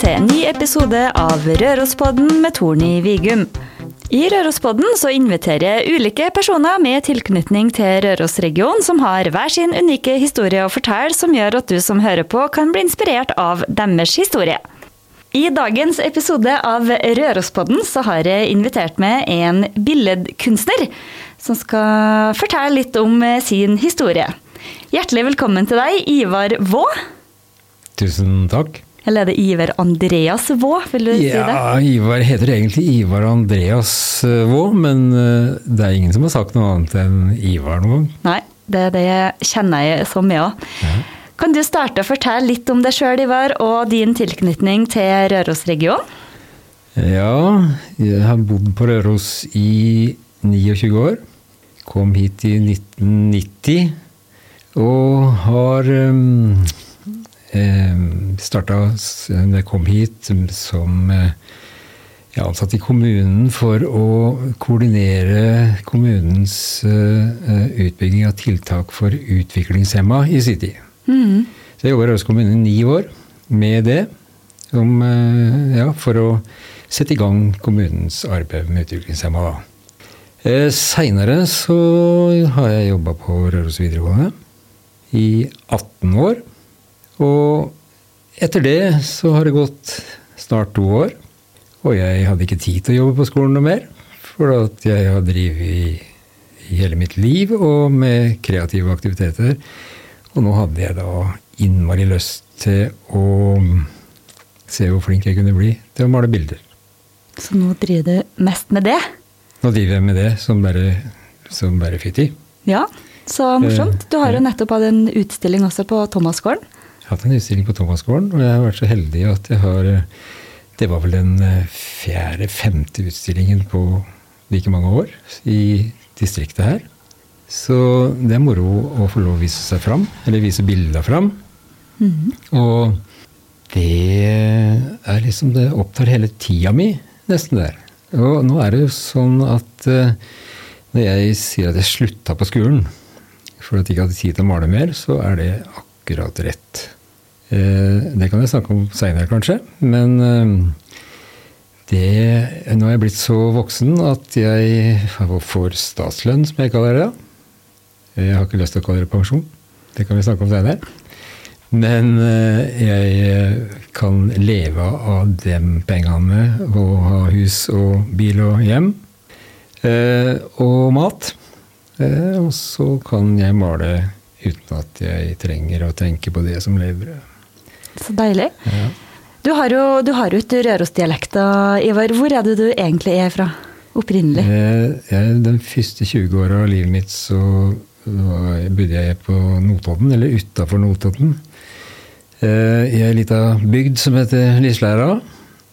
til en ny episode av Rørospodden med Torny Vigum. I Rørospodden så inviterer jeg ulike personer med tilknytning til Rørosregionen som har hver sin unike historie å fortelle, som gjør at du som hører på kan bli inspirert av deres historie. I dagens episode av Rørospodden så har jeg invitert med en billedkunstner som skal fortelle litt om sin historie. Hjertelig velkommen til deg, Ivar Vå. Tusen takk. Eller er det Ivar Andreas Vå, vil du si det? Ja, Ivar heter egentlig Ivar Andreas eh, Vå, men eh, det er ingen som har sagt noe annet enn Ivar noen gang. Nei, det, det kjenner jeg som jeg òg. Ja. Kan du starte å fortelle litt om deg sjøl, Ivar, og din tilknytning til Rørosregionen? Ja, jeg har bodd på Røros i 29 år. Kom hit i 1990. Og har um, starta da jeg kom hit som uh, jeg er ansatt i kommunen for å koordinere kommunens uh, utbygging av tiltak for utviklingshemma i sin tid. Mm. Så jeg jobba i Røros kommune i ni år med det, om, ja, for å sette i gang kommunens arbeid med utviklingshemma. Eh, Seinere så har jeg jobba på Røros videregående i 18 år. Og etter det så har det gått snart to år. Og jeg hadde ikke tid til å jobbe på skolen noe mer. For at jeg har drevet i, i hele mitt liv og med kreative aktiviteter. Og nå hadde jeg da innmari lyst til å se hvor flink jeg kunne bli til å male bilder. Så nå driver du mest med det? Nå driver jeg med det som bare, som bare fytti. Ja, så morsomt. Du har jo nettopp hatt en utstilling også på Thomasgården. Jeg har hatt en utstilling på Thomasgården, og jeg har vært så heldig at jeg har Det var vel den fjerde-femte utstillingen på like mange år i distriktet her. Så det er moro å få lov å vise seg fram, eller vise bilder fram. Mhm. Og det er liksom Det opptar hele tida mi, nesten der. Og nå er det jo sånn at uh, når jeg sier at jeg slutta på skolen for at jeg ikke hadde tid til å male mer, så er det akkurat rett. Uh, det kan jeg snakke om seinere, kanskje. Men uh, det, nå er jeg blitt så voksen at jeg får statslønn, som jeg kaller det. Jeg har ikke lyst til å kalle det pensjon. Det kan vi snakke om seinere. Men jeg kan leve av de pengene og ha hus og bil og hjem. Og mat. Og så kan jeg male uten at jeg trenger å tenke på det som levebrød. Så deilig. Ja. Du har jo, du har jo et Røros-dialekter, Ivar. Hvor er det du egentlig er fra? Opprinnelig? Jeg, den første 20 åra av livet mitt så bodde jeg på Notodden, eller utafor Notodden. I ei lita bygd som heter Lislæra.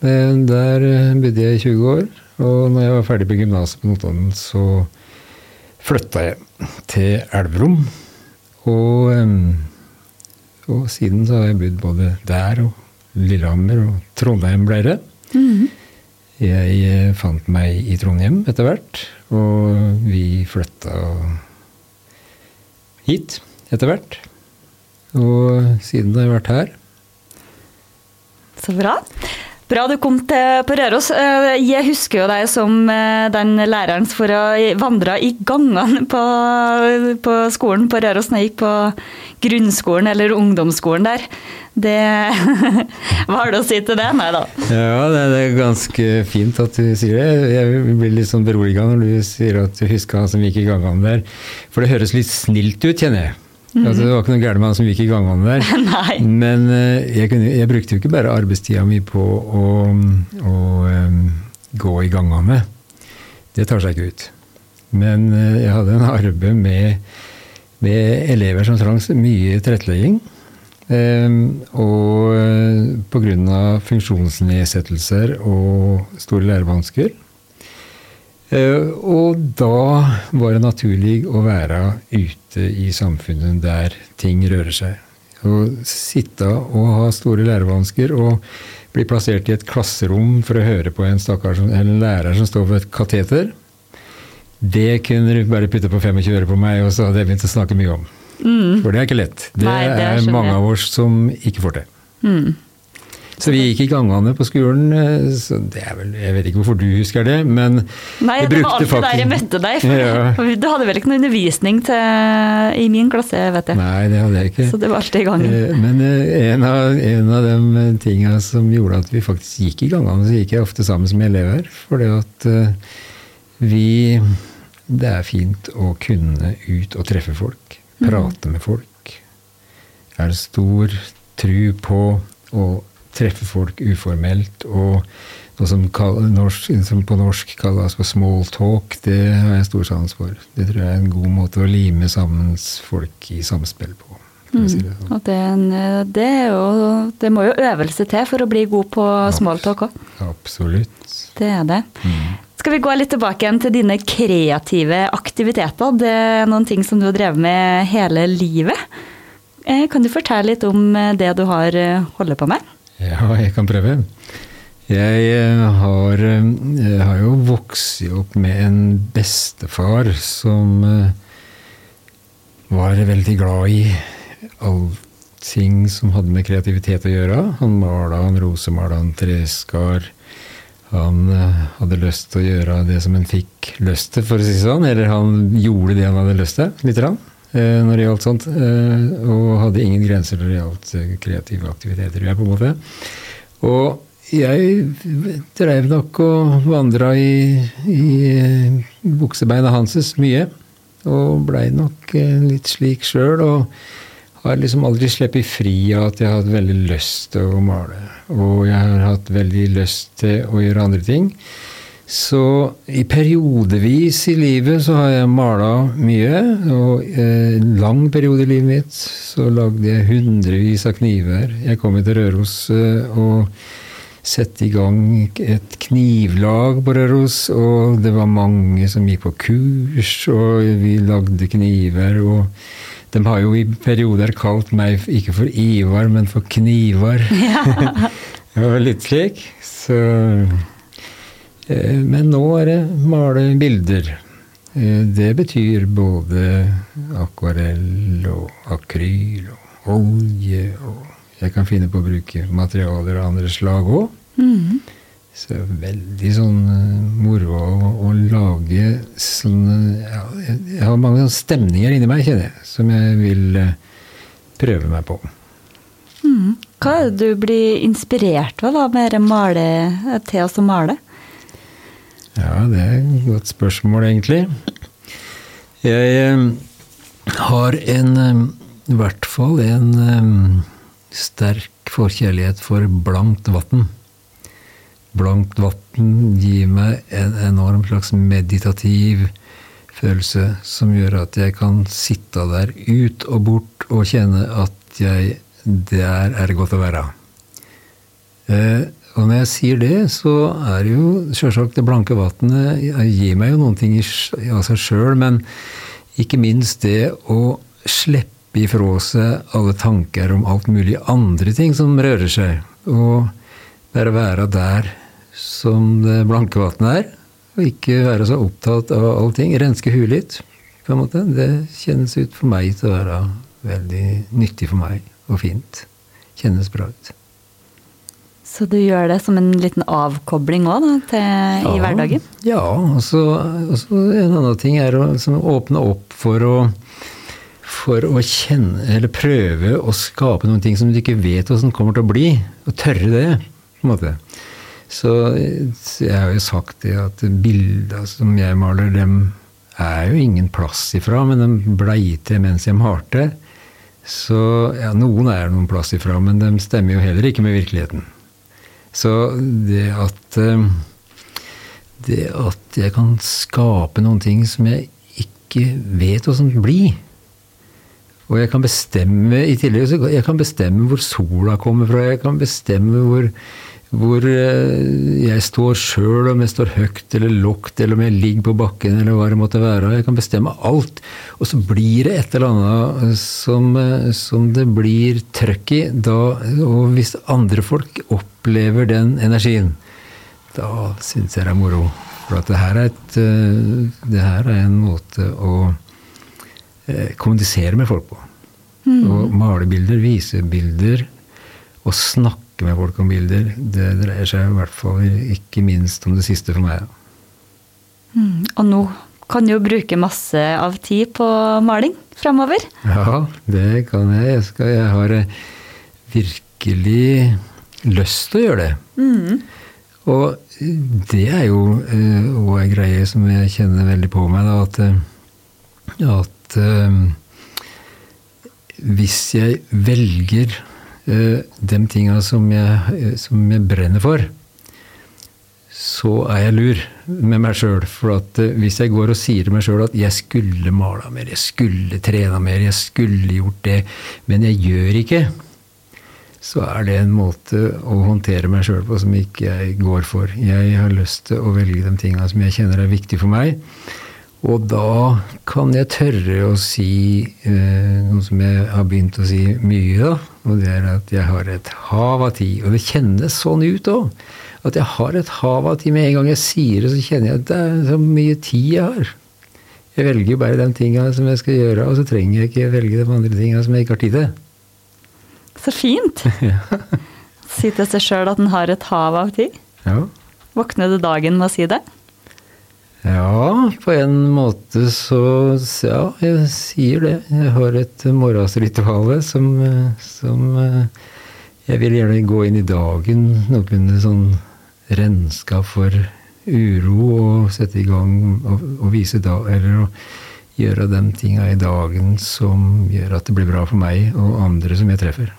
Der bodde jeg i 20 år. Og når jeg var ferdig på gymnaset på Notodden, så flytta jeg til Elverum. Og, og siden så har jeg bodd både der og Lillehammer og Trondheim ble det. Mhm. Jeg fant meg i Trondheim etter hvert, og vi flytta hit etter hvert. Og siden har jeg vært her. Så bra. Bra du kom til på Røros. Jeg husker jo deg som den læreren som vandra i gangene på, på skolen på Røros når jeg gikk på grunnskolen eller ungdomsskolen der. Det Hva har du å si til det? Nei da. Ja, det er ganske fint at du sier det. Jeg blir litt sånn beroliga når du sier at du husker han som gikk i gangene der. For det høres litt snilt ut, kjenner jeg. Mm. Altså, det var ikke noe gærent med han som gikk i gangene der. Nei. Men jeg, kunne, jeg, brukte jo ikke bare arbeidstida mi på å, å um, gå i gangene. Det tar seg ikke ut. Men uh, jeg hadde en arbeid med, med elever som trang mye tilrettelegging. Um, og uh, pga. funksjonsnedsettelser og store lærevansker. Uh, og da var det naturlig å være ute i samfunnet der ting rører seg. Å sitte og ha store lærevansker og bli plassert i et klasserom for å høre på en, stakkars, en lærer som står ved et kateter, det kunne du bare putte på 25 øre på meg, og så hadde jeg begynt å snakke mye om. Mm. For det er ikke lett. Det, Nei, det er er mange av oss som ikke får til. Mm. Så vi gikk i gangene på skolen. eh, Så det er vel, jeg vet ikke hvorfor du husker det, men Nei, jeg det var alltid alltid der jeg møtte deg. For Ja. Du hadde vel ikke noe undervisning til, i min klasse, vet jeg. Nei, det hadde jeg ikke. Så det var alltid i gangen. Eh, Men eh, en av, en av de tinga som gjorde at vi faktisk gikk i gangene, så gikk jeg ofte sammen med elever. Fordi at eh, vi Det er fint å kunne ut og treffe folk. Prate med folk. Jeg har stor tru på å treffe folk uformelt. Og noe som, norsk, som på norsk kalles for small talk, det har jeg stor sans for. Det tror jeg er en god måte å lime sammen folk i samspill på. si det sånn. Og det, er det, jo, det må jo øvelse til for å bli god på smalltalk òg. Absolutt. Det er det. Mm. Skal vi gå litt tilbake igjen til dine kreative aktiviteter? Det er noen ting som du har drevet med hele livet. Eh, Kan du fortelle litt om eh, det du har holdt holder på med? Ja, jeg kan prøve. Jeg eh, har, eh, jeg har jo vokst opp med en bestefar som eh, var veldig glad i allting som hadde med kreativitet å gjøre. Han mala, han rosemala, han treskar. Han hadde lyst til å gjøre det som han fikk lyst til, for å si det sånn. Eller han gjorde det han hadde lyst til, lite grann, når det gjaldt sånt. eh, Og hadde ingen grenser når det gjaldt eh, kreative aktiviteter, jeg, på en måte. Og jeg drev nok og vandra i, i eh, buksebeina hanses mye. Og blei nok eh, litt slik sjøl. Og har liksom aldri sluppet fri av at jeg har hatt veldig lyst til å male. Og jeg har hatt veldig lyst til å gjøre andre ting. Så i periodevis i livet så har jeg mala mye. Og eh, lang periode i livet mitt så lagde jeg hundrevis av kniver. Jeg kom til Røros eh, og sette i gang et knivlag på Røros, og det var mange som gikk på kurs, og vi lagde kniver. og de har jo i perioder kalt meg ikke for Ivar, men for Knivar. det var litt slik. Så, men nå er det male bilder. Eh, Det betyr både akvarell og akryl og olje. og Jeg kan finne på å bruke materialer av andre slag òg. Mhm. Så det er veldig sånn eh, moro å, å lage sånne ja, jeg, har mange stemninger inni meg, kjenner jeg, som jeg vil eh, prøve meg på. Mm. Hva er det du blir inspirert av da, med å male, til å male? Ja, det er et godt spørsmål, egentlig. Jeg eh, har en eh, I hvert fall en eh, sterk forkjærlighet for blankt vann. Blankt vann gir meg en enorm slags meditativ følelse som gjør at jeg kan sitte der ut og bort og kjenne at jeg Der er godt å være. Eh, og når jeg sier det, så er det jo sjølsagt det blanke vannet gir meg jo noen ting av seg sjøl, men ikke minst det å slippe ifra seg alle tanker om alt mulig andre ting som rører seg. Og bare være der som det blanke vannet er, og ikke være så opptatt av allting. Renske huet litt, på en måte. Det kjennes ut for meg til å være veldig nyttig for meg, og fint. Kjennes bra ut. Så du gjør det som en liten avkobling òg, i hverdagen? Ja, og så en annen ting er å liksom åpne opp for å for å kjenne, eller prøve å skape noen ting som du ikke vet hvordan kommer til å bli. Og tørre det, på en måte. Så jeg har jo sagt det at bilda som jeg maler, dem er jo ingen plass ifra, men de blei til mens jeg malte. Så ja, noen er noen plass ifra, men de stemmer jo heller ikke med virkeligheten. Så det at eh, det at jeg kan skape noen ting som jeg ikke vet åssen blir. Og jeg kan bestemme i tillegg jeg kan bestemme hvor sola kommer fra. Jeg kan bestemme hvor, hvor eh, jeg står sjøl, om jeg står høyt eller lågt, eller om jeg ligger på bakken, eller hva det måtte være. Jeg kan bestemme alt. Og så blir det et eller annet som, eh, som det blir trøkk i. Da, og hvis andre folk opplever den energien, da syns jeg det er moro. For det her er, et, eh, det her er en måte å kommunisere med folk på. Og male bilder, vise bilder, og snakke snakke med folk om bilder, det dreier seg i hvert fall ikke minst om det siste for meg. Mm, og nå kan du jo bruke masse av tid på maling fremover. Ja, det kan jeg. Jeg, skal, jeg har eh, virkelig lyst til å gjøre det. Mm. Og det er jo òg uh, ei greie som jeg kjenner veldig på meg, da, at, eh, at hvis jeg velger de tinga som, som, jeg brenner for, så er jeg lur med meg sjøl. For uh, hvis jeg går og sier til meg sjøl at jeg skulle mala mer, jeg skulle trena mer, jeg skulle gjort det, men jeg gjør ikke, så er det en måte å håndtere meg sjøl på som ikke jeg går for. Jeg har lyst til å velge de tinga som jeg kjenner er viktige for meg. Og da kan jeg tørre å si eh, noe som jeg har begynt å si mye, da. Og det er at jeg har et hav av tid. Og det kjennes sånn ut òg. At jeg har et hav av tid. Med en gang jeg sier det, så kjenner jeg at det er så mye tid jeg har. Jeg velger jo bare de tinga som jeg skal gjøre, og så trenger jeg ikke velge de andre tinga som jeg ikke har tid til. Så fint! si til seg sjøl at en har et hav av tid. Ja. Våkner du dagen med å si det? Ja, på en måte så Ja, jeg sier det. Jeg har et morgensritual som, som Jeg vil gjerne gå inn i dagen noenlunde sånn renska for uro og sette i gang og, og vise da, eller å gjøre de tinga i dagen som gjør at det blir bra for meg og andre som jeg treffer.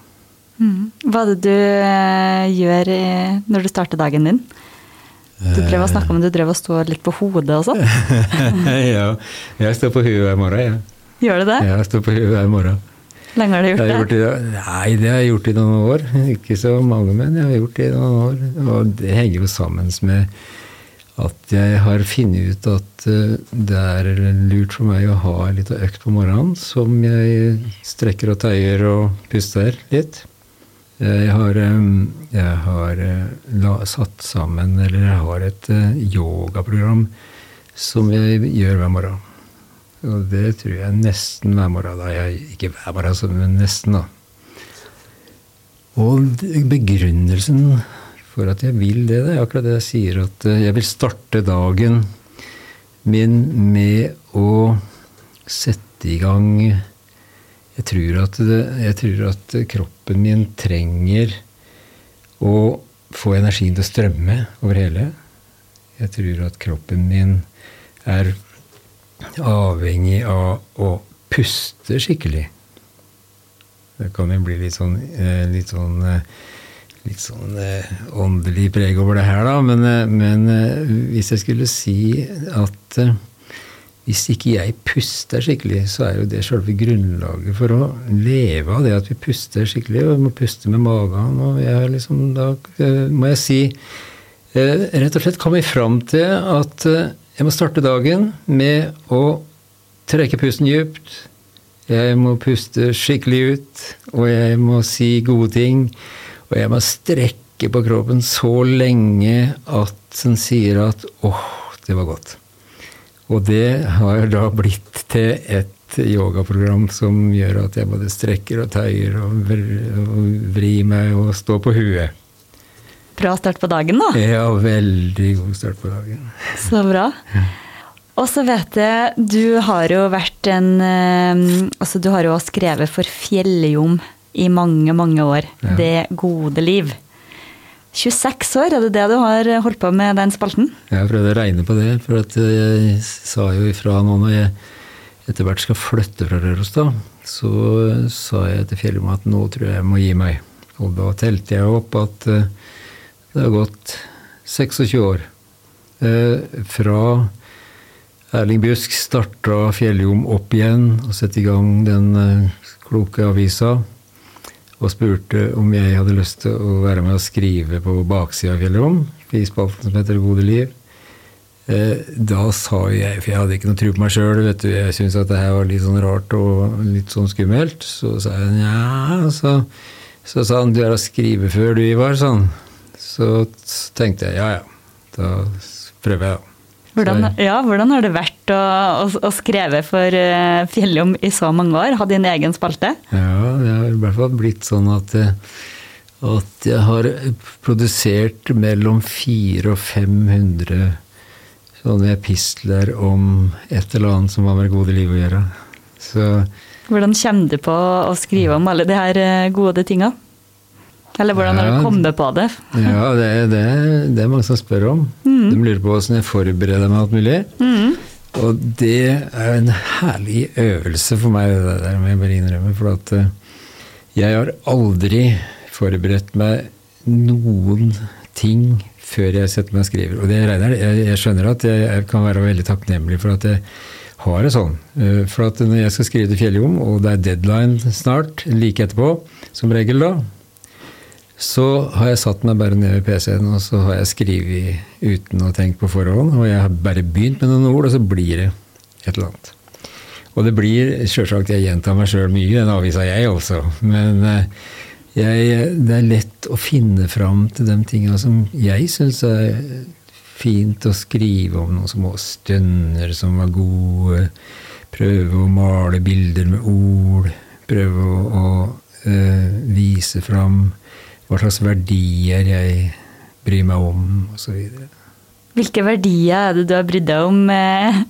Mm. Hva er det du eh, gjør når du starter dagen din? Du drev og snakka om du drev og sto litt på hodet og sånn? ja, jeg står på huet hver morgen, jeg. Ja. Gjør du det? Ja, jeg står på huet hver morgen. Lenge har du gjort, gjort det? Nei, det har jeg gjort i noen år. Ikke så mange, men jeg har gjort det i noen år. Og det henger jo sammen med at jeg har funnet ut at eh, det er lurt for meg å ha litt økt på morgenen som jeg strekker og tøyer og puster litt. Jeg har, jeg har la, satt sammen, eller jeg har et eh, yogaprogram som jeg gjør hver morgen. Og det tror jeg nesten hver morgen. da. Jeg, ikke hver morgen, men nesten, da. Og begrunnelsen for at jeg vil det, det er akkurat det jeg sier, at eh, jeg vil starte dagen min med å sette i gang jeg tror, at, jeg tror at kroppen min trenger å få energien til å strømme over hele. Jeg tror at kroppen min er avhengig av å puste skikkelig. Det kan jo bli litt sånn, eh, litt sånn, eh, litt sånn eh, åndelig preg over det her, da. Men, men hvis jeg skulle si at hvis ikke jeg puster skikkelig, så er jo det selve grunnlaget for å leve av det at vi puster skikkelig. Og vi må puste med magen. Og jeg liksom, da eh, må jeg si eh, Rett og slett komme fram til at eh, jeg må starte dagen med å trekke pusten djupt. Jeg må puste skikkelig ut, og jeg må si gode ting. Og jeg må strekke på kroppen så lenge at den sier at 'åh, det var godt'. Og det har da blitt til et yogaprogram som gjør at jeg både strekker og tøyer og vrir meg og står på huet. Bra start på dagen, da. Ja, veldig god start på dagen. Så bra. Og så vet jeg, du har jo vært en eh, Altså, du har jo skrevet for Fjelljom i mange, mange år. Ja. Det gode liv. 26 år, er det det du har holdt på med den spalten? Jeg har prøvd å regne på det, for jeg sa jo ifra nå når jeg etter hvert skal flytte fra Rørosdal, så sa jeg til Fjellum at nå tror jeg jeg må gi meg. Og da telte jeg opp at uh, det har gått 26 år uh, fra Erling Bjusk starta Fjelljom opp igjen og satte i gang den kloke avisa og spurte om jeg hadde lyst til å være med og skrive på baksida av Fjellrom, i spalten som heter Gode liv. Eh, da sa jeg, for jeg hadde ikke noe tro på meg sjøl, jeg syntes at det her var litt sånn rart og litt sånn skummelt, så sa jeg nja, så, så sa han du er å skrive før du, Ivar, sånn. Så tenkte jeg ja ja, da prøver jeg, da. Hvordan, ja, hvordan har det vært å, å, å skrive for uh, Fjelljom i så mange år? Ha din egen spalte? Ja, det har i hvert fall blitt sånn at, eh, at jeg har produsert mellom 400 og 500 sånne epistler om et eller annet som har med gode livet å gjøre. Så Hvordan kommer du på å skrive om alle de her eh, gode tinga? Eller hvordan har Ja, du kommet på det? ja, det, det, det er mange som spør om. De lurer på åssen jeg forbereder meg alt mulig. Mm. Og det er en herlig øvelse for meg, det der må jeg bare innrømme. For at eh, jeg har aldri forberedt meg noen ting før jeg setter meg og skriver. Og det regner jeg, jeg skjønner at jeg, jeg kan være veldig takknemlig for at jeg har det sånn. Eh, For at når jeg skal skrive til Fjelljom, og det er deadline snart, like etterpå, som regel da, så har jeg satt meg bare ned ved PC-en og så har jeg skrevet uten å tenke på forhånd. Og jeg har bare begynt med noen ord, og så blir det et eller annet. Og det blir sjølsagt Jeg gjentar meg sjøl mye, den avisa jeg også. Men eh, jeg, det er lett å finne fram til de tinga som jeg syns er fint å skrive om. Noen små stønner som var gode. Prøve å male bilder med ord. Prøve å, å øh, vise fram hva slags verdier jeg bryr meg om, osv. Hvilke verdier er det du har brydd deg om eh,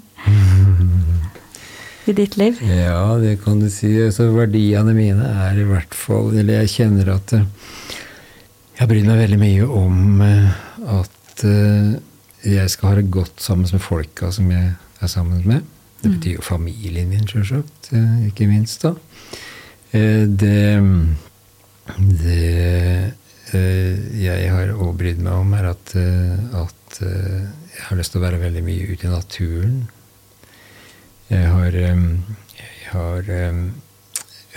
i ditt liv? Ja, det kan du si. Så verdiene mine er i hvert fall Eller jeg kjenner at eh, jeg har brydd meg veldig mye om eh, at eh, jeg skal ha det godt sammen med folka som jeg er sammen med. Det betyr jo familien min, sjølsagt. Ikke minst, da. Det, det eh, jeg har overbrydd brydd meg om, er at, eh, at eh, jeg har lyst til å være veldig mye ute i naturen. Jeg har, jeg har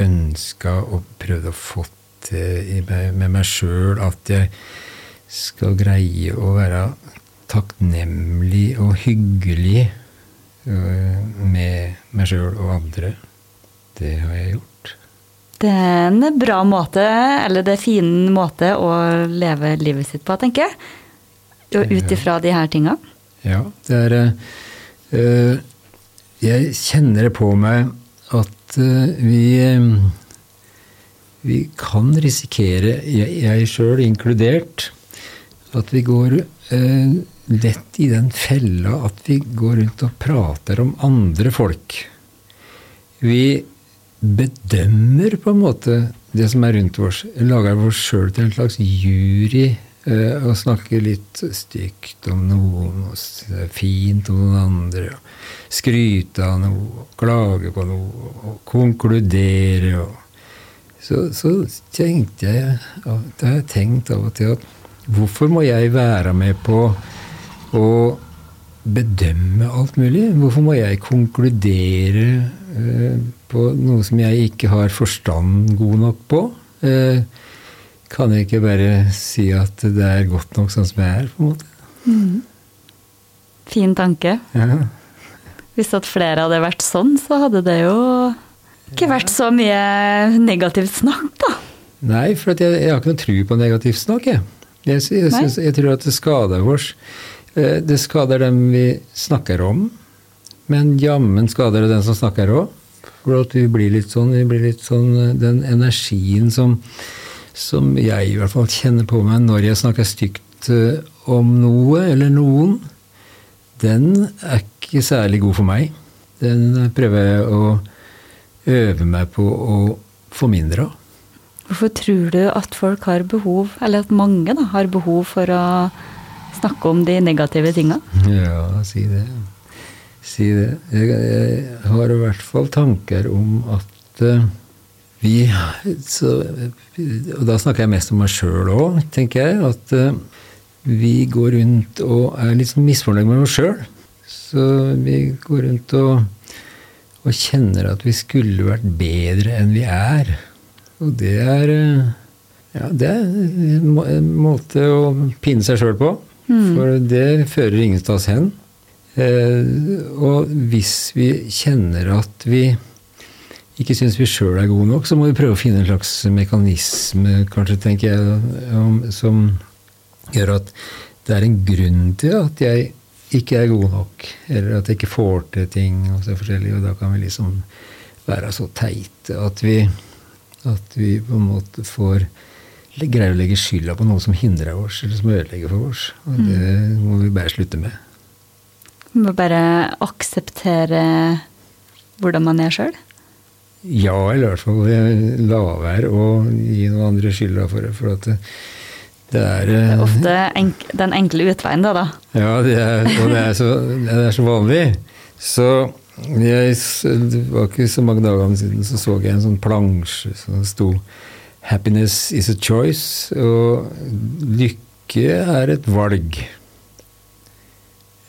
ønska og prøvd å få til med meg sjøl at jeg skal greie å være takknemlig og hyggelig med meg sjøl og andre. Det har jeg gjort. Det er en bra måte, eller det er en fin måte å leve livet sitt på, tenker jeg. Og ut ifra de her tinga. Ja, det er eh, Jeg kjenner det på meg at øh, vi øh, Vi kan risikere, jeg, jeg sjøl inkludert, at vi går lett i den fella at vi går rundt og prater om andre folk. Vi bedømmer på en måte det som er rundt oss. Lager oss sjøl til en slags jury eh, og snakker litt stygt om noen og fint om noen andre. Og skryte av noe, og klage på noe, og konkludere. Og. Så, så tenkte jeg da har jeg tenkt av og til at hvorfor må jeg være med på å bedømme alt mulig? Hvorfor må jeg konkludere på noe som jeg ikke har forstand god nok på? Eh, kan jeg ikke bare si at det er godt nok sånn som jeg er? på en måte? Fin tanke. Ja. Hvis at flere hadde vært sånn, så hadde det jo ikke vært så mye negativt snakk, da. Nei, for at jeg, jeg har ikke noe tro på negativt snakk. Jeg, jeg, jeg, jeg tror at det skader oss. Eh, Det skader dem vi snakker om, men jammen skader det den som snakker òg. For at vi blir litt sånn, vi blir litt sånn eh, Den energien som, som jeg i hvert fall kjenner på meg når jeg snakker stygt eh, om noe eller noen, den er ikke særlig god for meg. Den prøver jeg å øve meg på å få mindre av. Hvorfor tror du at folk har behov, eller at mange da, har behov for å snakke om de negative tinga? Ja, si det. Si det. Jeg, jeg har i hvert fall tanker om at uh, vi så, Og da snakker jeg mest om meg sjøl òg, tenker jeg. At uh, vi går rundt og er litt sånn misfornøyd med oss sjøl. Så vi går rundt og, og kjenner at vi skulle vært bedre enn vi er. Og det er uh, ja, det er en måte å pinne seg sjøl på. For det fører ingensteds hen. Eh, og hvis vi kjenner at vi ikke syns vi sjøl er gode nok, så må vi prøve å finne en slags mekanisme, kanskje, tenker jeg, om, som gjør at det er en grunn til at jeg ikke er god nok, eller at jeg ikke får til ting, og så forskjellig, og da kan vi liksom være så teite at vi, at vi på en måte får greier å legge skylda på noe som hindrer oss, eller som ødelegger for oss. Og det må vi bare slutte med. Må bare akseptere hvordan man er sjøl. Ja, eller i hvert fall eh, la være å gi noen andre skylda for det. For at det, det er Det eh, er ofte enk den enkle utveien, da. da. Ja, det er, og det er, så, det er så vanlig. Så jeg, det var ikke så mange dager siden så så jeg en sånn plansje som sto 'Happiness is a choice', og lykke er et valg.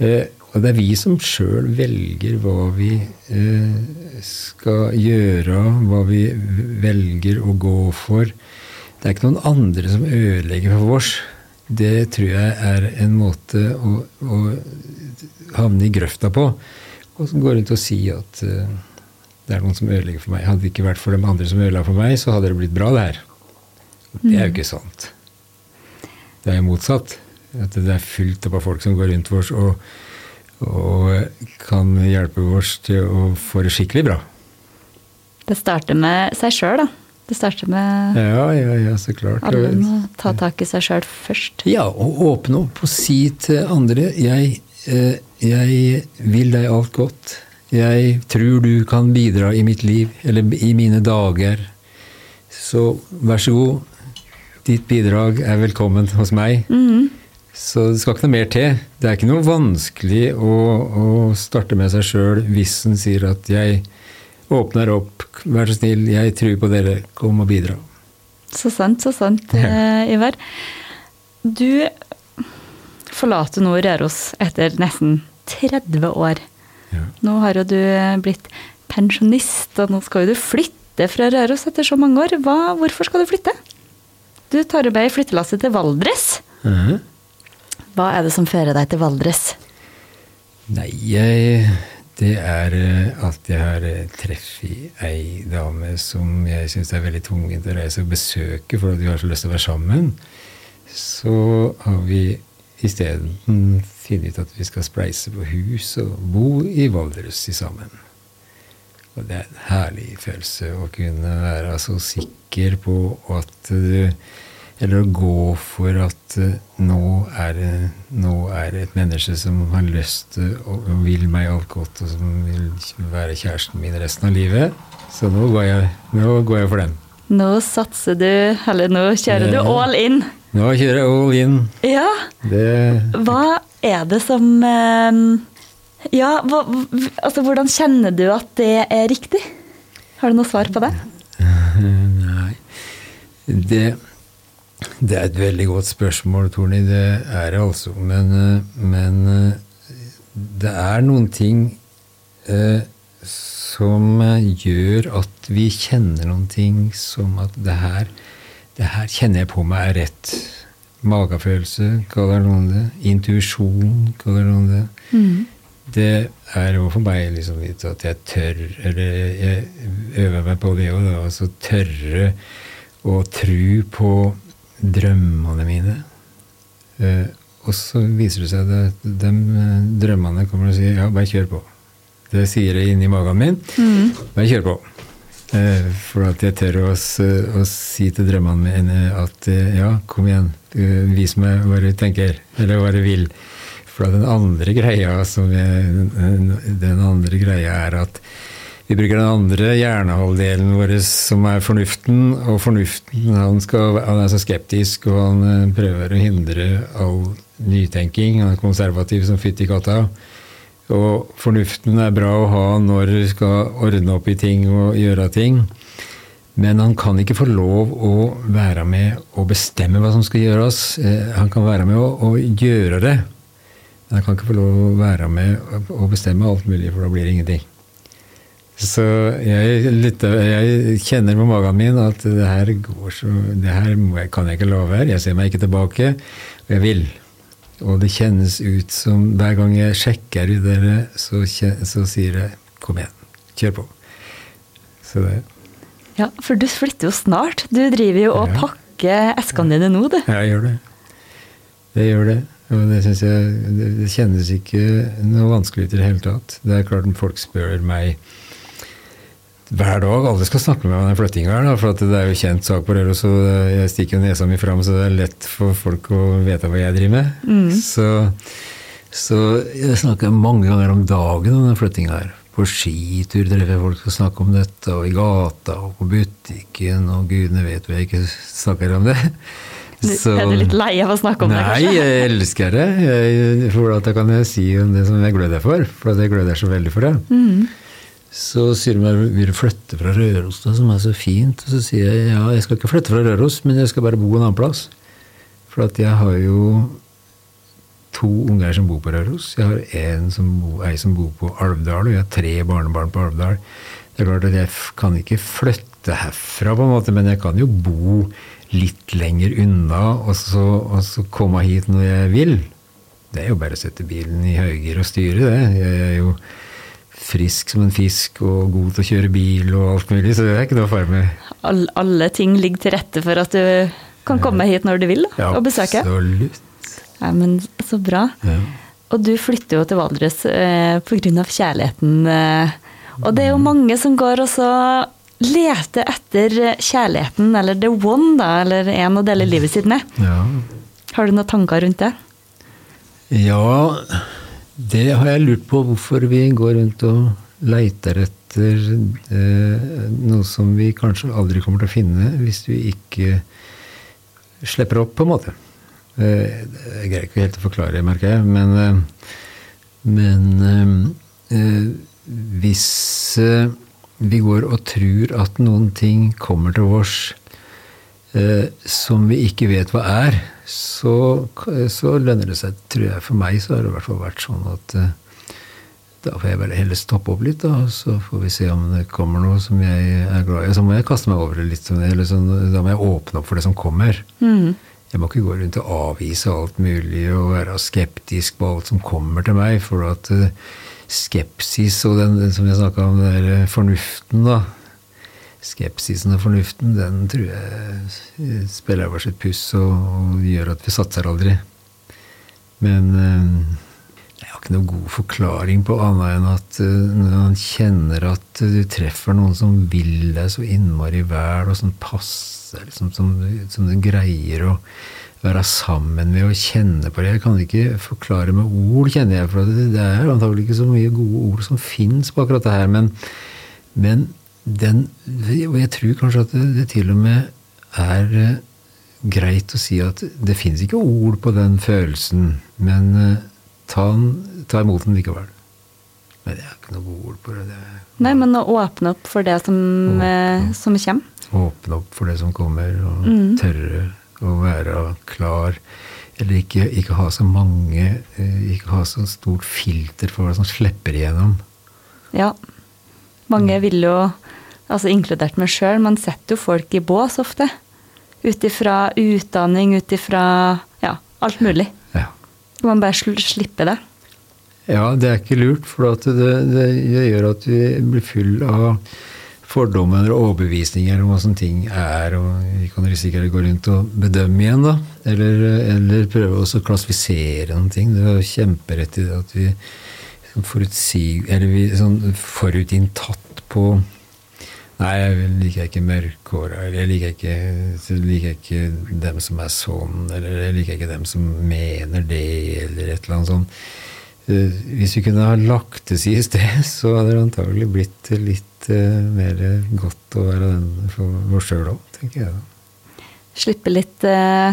Eh, og det er vi som sjøl velger hva vi eh, skal gjøre, hva vi velger å gå for. Det er ikke noen andre som ødelegger for oss. Det tror jeg er en måte å, å havne i grøfta på. Og så går rundt og si at eh, det er noen som ødelegger for meg. Hadde det ikke vært for de andre som ødela for meg, så hadde det blitt bra, det her. Det er jo ikke sant. Det er jo motsatt. At det er fullt opp av folk som går rundt oss og, og kan hjelpe oss til å få det skikkelig bra. Det starter med seg sjøl, da. Det starter med Ja, ja, ja, så klart. alle må ta tak i seg sjøl først. Ja, og åpne opp og si til andre jeg, eh, jeg vil deg alt godt. Jeg tror du kan bidra i mitt liv, eller i mine dager. Så vær så god. Ditt bidrag er velkommen hos meg. Så det skal ikke noe mer til. Det er ikke noe vanskelig å, å starte med seg sjøl hvis en sier at jeg åpner opp, vær så snill, jeg tror på dere, kom og bidra. Så sant, så sant, Ja. eh, Ivar. Du forlater nå Røros etter nesten 30 år. Ja. Nå har jo du blitt pensjonist, og nå skal jo du flytte fra Røros etter så mange år. Hva, hvorfor skal du flytte? Du tar jo med flyttelasset til Valdres. Mhm. Hva er det som fører deg til Valdres? Nei, jeg Det er eh, at jeg har eh, treffet ei dame som jeg syns er veldig tungvint å reise og besøke fordi vi har så lyst til å være sammen. Så har vi isteden funnet ut at vi skal spleise på hus og bo i Valdres sammen. Og det er en herlig følelse å kunne være så sikker på at du Eller å gå for at eh, nå er, nå er det et menneske som har lyst til og og vil meg alt godt, og som vil være kjæresten min resten av livet. Så nå går jeg, nå går jeg for den. Nå satser du, eller nå kjører du all in. Nå kjører jeg all in. Ja, Det Hva er det som eh, Ja, hva, altså hvordan kjenner du at det er riktig? Har du noe svar på det? Nei. Det, det er et veldig godt spørsmål, Torny. Det er det altså. Men, eh, men eh, det er noen ting eh, som eh, gjør at vi kjenner noen ting som at det her, det her kjenner jeg på meg er rett. Magefølelse, kaller noen det. Intuisjon, kaller noen det. Det er jo for meg liksom litt at jeg tør Eller jeg øver meg på det òg, da. Altså tørre å tro på drømmene mine. Eh, og så viser det seg at de eh, drømmene kommer og sier ja, bare kjør på. Det sier det inni magen min. Bare kjør på. Eh, for at jeg tør å, å si til drømmene mine at ja, kom igjen, vis meg hva du tenker, eller hva du vil. For den andre greia som jeg, den andre greia er at vi bruker den andre hjernehalvdelen vår som er fornuften, og fornuften han, skal, han er så skeptisk, og han eh, prøver å hindre all nytenking. Han er konservativ som fytti katta. Og fornuften er bra å ha når du skal ordne opp i ting og gjøre ting. Men han kan ikke få lov å være med og bestemme hva som skal gjøres. Eh, Han kan være med å, gjøre det. Men han kan ikke få lov å være med og bestemme alt mulig, for da blir det ingenting. Så jeg, lytter, jeg kjenner på magen min at det her går så Det her kan jeg ikke la være. Jeg ser meg ikke tilbake, og jeg vil. Og det kjennes ut som hver gang jeg sjekker ut dere, så, så sier jeg 'kom igjen, kjør på'. Så det Ja, for du flytter jo snart. Du driver jo og Ja. pakker eskene dine nå, du. Ja, jeg gjør det. Jeg gjør det. Og det syns jeg det, kjennes ikke noe vanskelig ut i det hele tatt. Det er klart folk spør meg hver dag alle skal snakke med meg om den flyttinga her, da, for at det er jo kjent sak på Røros, og jeg stikker jo nesa mi fram, så det er lett for folk å vite hva jeg driver med. Så, så jeg snakker mange ganger om dagen om den flyttinga her. På skitur treffer jeg folk og snakker om dette, og i gata og på butikken, og gudene vet hvor jeg ikke snakker om det. Så, er du litt lei av å snakke om nei, det? Nei, jeg elsker det. Jeg, for da kan jeg si det som jeg gløder for. For jeg gleder så veldig for det. Mm. Så sier de at vil flytte fra Røros, da, som er så fint. Og så sier jeg ja, jeg skal ikke flytte fra Røros, men jeg skal bare bo en annen plass. For at jeg har jo to unger som bor på Røros. Jeg har en som bor, ei som bor på Alvdal, og jeg har tre barnebarn på Alvdal. Det er klart at jeg kan ikke flytte herfra, på en måte, men jeg kan jo bo litt lenger unna og så, og så komme hit når jeg vil. Det er jo bare å sette bilen i høygir og styre, det. Jeg er jo frisk som en fisk og god til å kjøre bil og alt mulig, så det er ikke noe fare med. All, alle ting ligger til rette for at du kan komme hit når du vil da, Ja, og besøke. Absolutt. Ja, men så bra. Ja. Og du flytter jo til Valdres eh, pga. kjærligheten. Eh, og det er jo mange som går og så leter etter kjærligheten, eller the one, da, eller en å dele livet sitt med. ja. Har du noen tanker rundt det? Ja, det har jeg lurt på hvorfor vi går rundt og leiter etter eh, noe som vi kanskje aldri kommer til å finne hvis vi ikke slipper opp, på en måte. Eh, jeg greier ikke helt å forklare merker jeg, men, eh, men eh, eh, hvis eh, vi går og tror at noen ting kommer til eh, som vi ikke vet hva er, så, så lønner det seg, tror jeg. For meg så har det i hvert fall vært sånn at eh, da får jeg bare heller stoppe opp litt, da, og så får vi se om det kommer noe som jeg er glad i. Så må jeg kaste meg over det litt. sånn, Eller sånn, da må jeg åpne opp for det som kommer. Jeg må ikke gå rundt og avvise alt mulig og være skeptisk på alt som kommer til meg. For at eh, skepsis og den, den som jeg snakka om, den der fornuften, da Skepsisen og fornuften, den tror jeg spiller over sitt puss og, og gjør at vi satser aldri. Men eh, jeg har ikke noen god forklaring på annet enn at eh, når man kjenner at du treffer noen som vil deg så innmari vel, og som passer, liksom, som, som du greier å være sammen med og kjenne på det. Jeg kan ikke forklare med ord, kjenner jeg, for det er antagelig ikke så mye gode ord som fins på akkurat det her. Men, men den Og jeg tror kanskje at det, det til og med er eh, greit å si at det fins ikke ord på den følelsen, men eh, ta, den, ta imot den likevel. Men det er ikke noe ord på det. det er, Nei, men å åpne opp for det som, eh, som kommer. åpne opp for det som kommer, og tørre å være klar. Eller ikke, ikke ha så mange Ikke ha så stort filter for hva som slipper igjennom. Ja. Mange vil jo, altså inkludert meg sjøl, man setter jo folk i bås ofte. Ut ifra utdanning, ut ifra ja, alt mulig. Ja. Man bare slipper det. Ja, det er ikke lurt, for at det, det, det gjør at vi blir full av fordommer og overbevisninger om hva sånne ting er, og vi kan risikere å gå rundt og bedømme igjen, da. Eller, eller prøve også å klassifisere noen ting. Det er kjemperett i det at vi sånn forutsi... Eller sånn forutinntatt på Nei, jeg liker ikke mørkhåra, eller jeg liker ikke, jeg liker ikke dem som er sånn, eller jeg liker ikke dem som mener det, eller et eller annet sånt. Eh, Hvis vi kunne ha lagt det i sted, så hadde det antagelig blitt litt eh, mer godt å være den for oss sjøl òg, tenker jeg. da. Slippe litt, uh,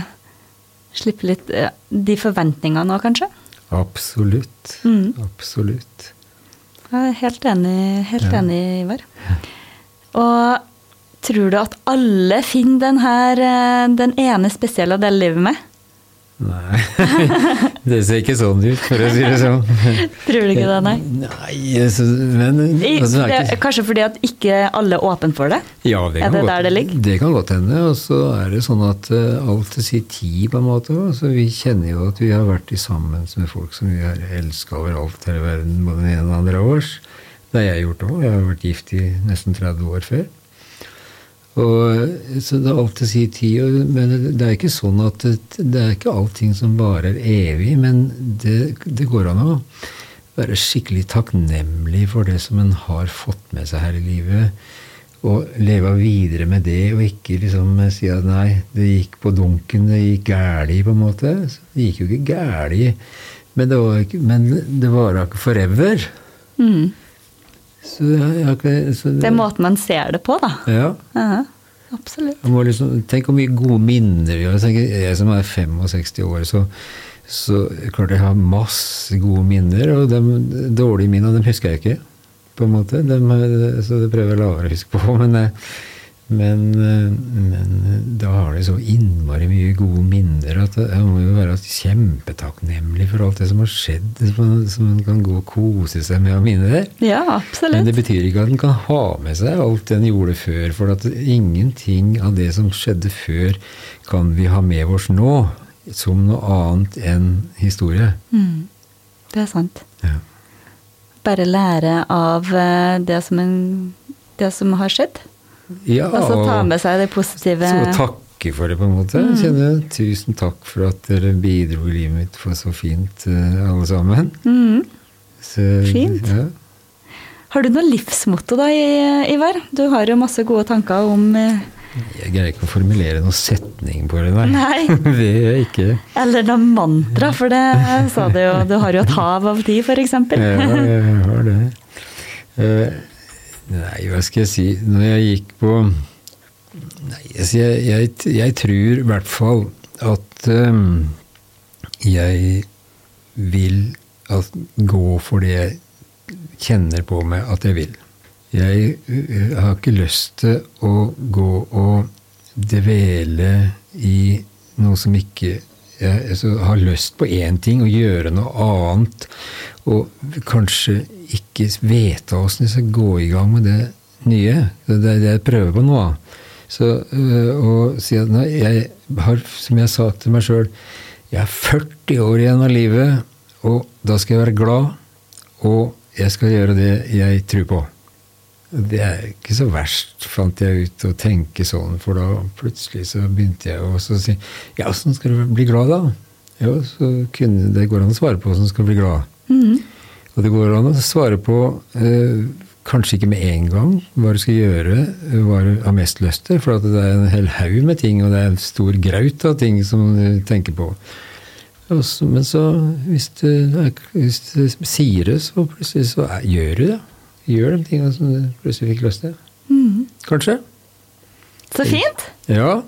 slippe litt uh, de forventningene òg, kanskje. Absolutt. Mm. Absolutt. Jeg er helt enig, helt Ja. enig Ivar. Og tror du at alle finner den, her, eh, den ene spesielle delen dele livet med? Nei, det ser ikke sånn ut, for å si det sånn. Tror du ikke det, nei? Nei, så, men altså, det er er kanskje fordi at ikke alle er åpne for det? ja, det er kan det godt, der det ligger? Det kan godt hende. Og så er det sånn at uh, alt til sin tid, på en måte. Altså, vi kjenner jo at vi har vært i sammen med folk som vi har elska overalt hele verden, både den ene og den andre av oss. Det har jeg gjort òg. Jeg har vært gift i nesten 30 år før. Og, så det er alt å si og- Men det er ikke sånn at det, det er ikke allting som bare er evig, men det, det går an å være skikkelig takknemlig for det som en har fått med seg her i livet. og leve videre med det, og ikke liksom si at nei, det gikk på dunken, det gikk gæli, på en måte. Det gikk jo ikke gæli, men det var men det varer ikke forever. Mm. Så ikke- så Det er måten man ser det på, da. Ja. Ja, absolutt. Jeg må liksom, tenk hvor mye gode minner vi har. Jeg, jeg som er 65 år, så, så klart jeg har masse gode minner. Og de dårlige minnene, dem husker jeg ikke. på en måte. Dem, så det prøver jeg å la å huske på. Men, eh, men, eh, men da har de så innmari mye gode minner at jeg må jo være kjempetakknemlig for alt det som har skjedd, som man, kan gå og kose seg med av minner. Ja, Men det betyr ikke at en kan ha med seg alt den gjorde før. For at ingenting av det som skjedde før, kan vi ha med oss nå som noe annet enn historie. Mm. Det er sant. Ja. Bare lære av eh, det som, en, det som har skjedd. Ja, Altså ta med seg det positive. så takke for det, på en måte. Mm. Kjenne, tusen takk for at dere bidro i livet mitt for så fint, eh, alle sammen. Mm. Så, Fint. Ja. Har du noe livsmotto da, Ivar? Du har jo masse gode tanker om eh, Jeg greier ikke å formulere noen setning på det, nei. Nei. det gjør jeg ikke. Eller noe mantra, for det sa du jo. Du har jo et hav av tid, f.eks. Ja, jeg har det. Eh, nei, hva skal jeg si Når jeg gikk på Nei, altså jeg, jeg, jeg tror i hvert fall at um, jeg vil at, gå for det jeg kjenner på meg at jeg vil. Jeg eh, har ikke lyst til å gå og dvele i noe som ikke jeg altså, har lyst på én ting og gjøre noe annet, og kanskje ikke vite åssen de skal gå i gang med det nye. Det er det jeg prøver på nå. Så øh, å si at nei, jeg har, som jeg sa til meg sjøl, jeg er 40 år igjen av livet, og da skal jeg være glad, og jeg skal gjøre det jeg tror på. Det er ikke så verst, fant jeg ut, å tenke sånn, for da plutselig så begynte jeg å si Ja, åssen skal du bli glad, da? Ja, så kunne det går an å svare på åssen du skal bli glad. Og det går an å svare på, eh, kanskje ikke med en gang, hva du skal gjøre, eh, hva du har mest lyst til, for at det er en hel haug med ting, og det er en stor graut av ting som du tenker på. Også, men så, hvis du, hvis du sier det, så plutselig så er, gjør du det. Gjør de tingene som du plutselig fikk lyst til. Mm. Kanskje. Så fint! Ja.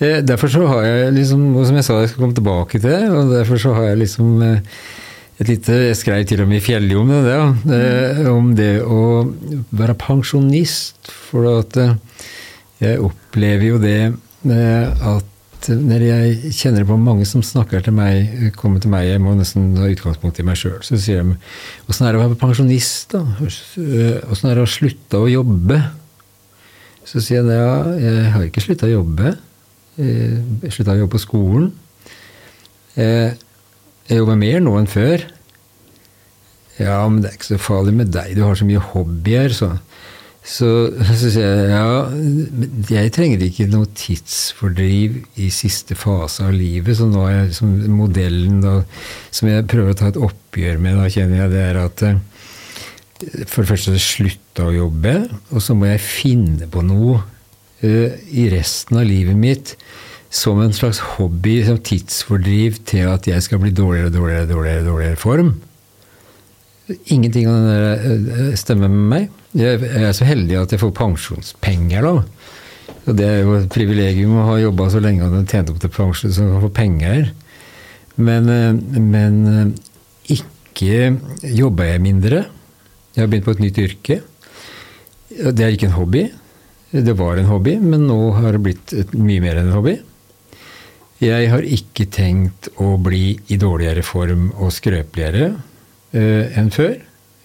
Eh, Derfor så har jeg liksom, og som jeg sa jeg skal komme tilbake til, og derfor så har jeg liksom eh, et lite Jeg skrev til og med i Fjelli om det, eh, om det å være pensjonist. For at eh, jeg opplever jo det eh, at når jeg kjenner på mange som snakker til meg, kommer til meg, jeg må nesten ha utgangspunkt i meg sjøl, så sier de åssen er det å være pensjonist, da? Åssen er det å slutte å jobbe? Så sier jeg ja, jeg har ikke slutta å jobbe. Eh, Jeg slutta å jobbe på skolen. Eh, Jeg jobber mer nå enn før. Ja, men det er ikke så farlig med deg, du har så mye hobbyer, så. Så, så sier jeg ja, jeg trenger ikke noe tidsfordriv i siste fase av livet. Så nå er jeg liksom modellen da, som jeg prøver å ta et oppgjør med, da kjenner jeg det er at eh, for det første slutta å jobbe, og så må jeg finne på noe uh, i resten av livet mitt som en slags hobby, som tidsfordriv til at jeg skal bli dårligere og dårligere, dårligere, dårligere form. Ingenting av det der eh, stemmer med meg. Jeg er så heldig at jeg får pensjonspenger, da. Og det er jo et privilegium å ha jobba så lenge og tjent opp til pensjon så man kan få penger. Men, eh, men eh, ikke jobber jeg mindre. Jeg har begynt på et nytt yrke. Det er ikke en hobby. Det var en hobby, men nå har det blitt mye mer enn en hobby. Jeg har ikke tenkt å bli i dårligere form og skrøpeligere eh, enn før.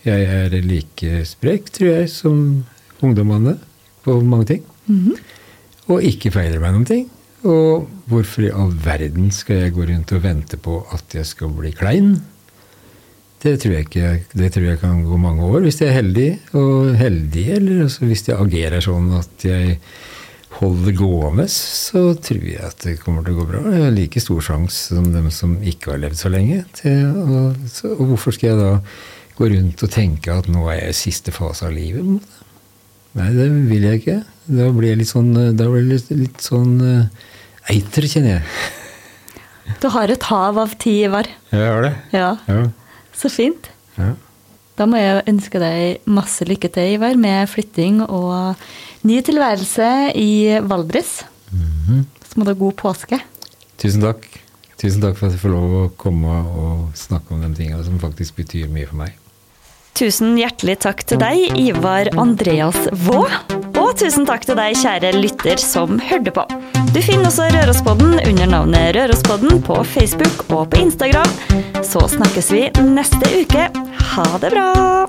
Jeg er like sprek, tror jeg, som ungdommene på mange ting. Mhm. Og ikke feiler meg noen ting. Og hvorfor i all verden skal jeg gå rundt og vente på at jeg skal bli klein? Det tror jeg ikke det tror jeg kan gå mange år, hvis jeg er heldig. Og heldig, eller altså hvis jeg agerer sånn at jeg holder gående, så tror jeg at det kommer til å gå bra. Jeg har like stor sjanse som dem som ikke har levd så lenge. Til, og, så, og hvorfor skal jeg da gå rundt og tenke at nå er jeg i siste fase av livet? Nei, det vil jeg ikke. Da blir jeg litt sånn, da blir jeg litt, litt sånn uh, eiter, kjenner jeg. Du har et hav av tid, Ivar. Jeg har det. Ja, Ja. så fint. ja. Da må jeg ønske deg masse lykke til, Ivar, med flytting og ny tilværelse i Valdres. Så må du ha god påske. Tusen takk. Tusen takk for at jeg får lov å komme og snakke om de tingene som faktisk betyr mye for meg. Tusen hjertelig takk til deg, Ivar Andreas Vaa. Og tusen takk til deg, kjære lytter som hørte på. Du finner også Rørospodden under navnet Rørospodden på Facebook og på Instagram. Så snakkes vi neste uke. Ha det bra!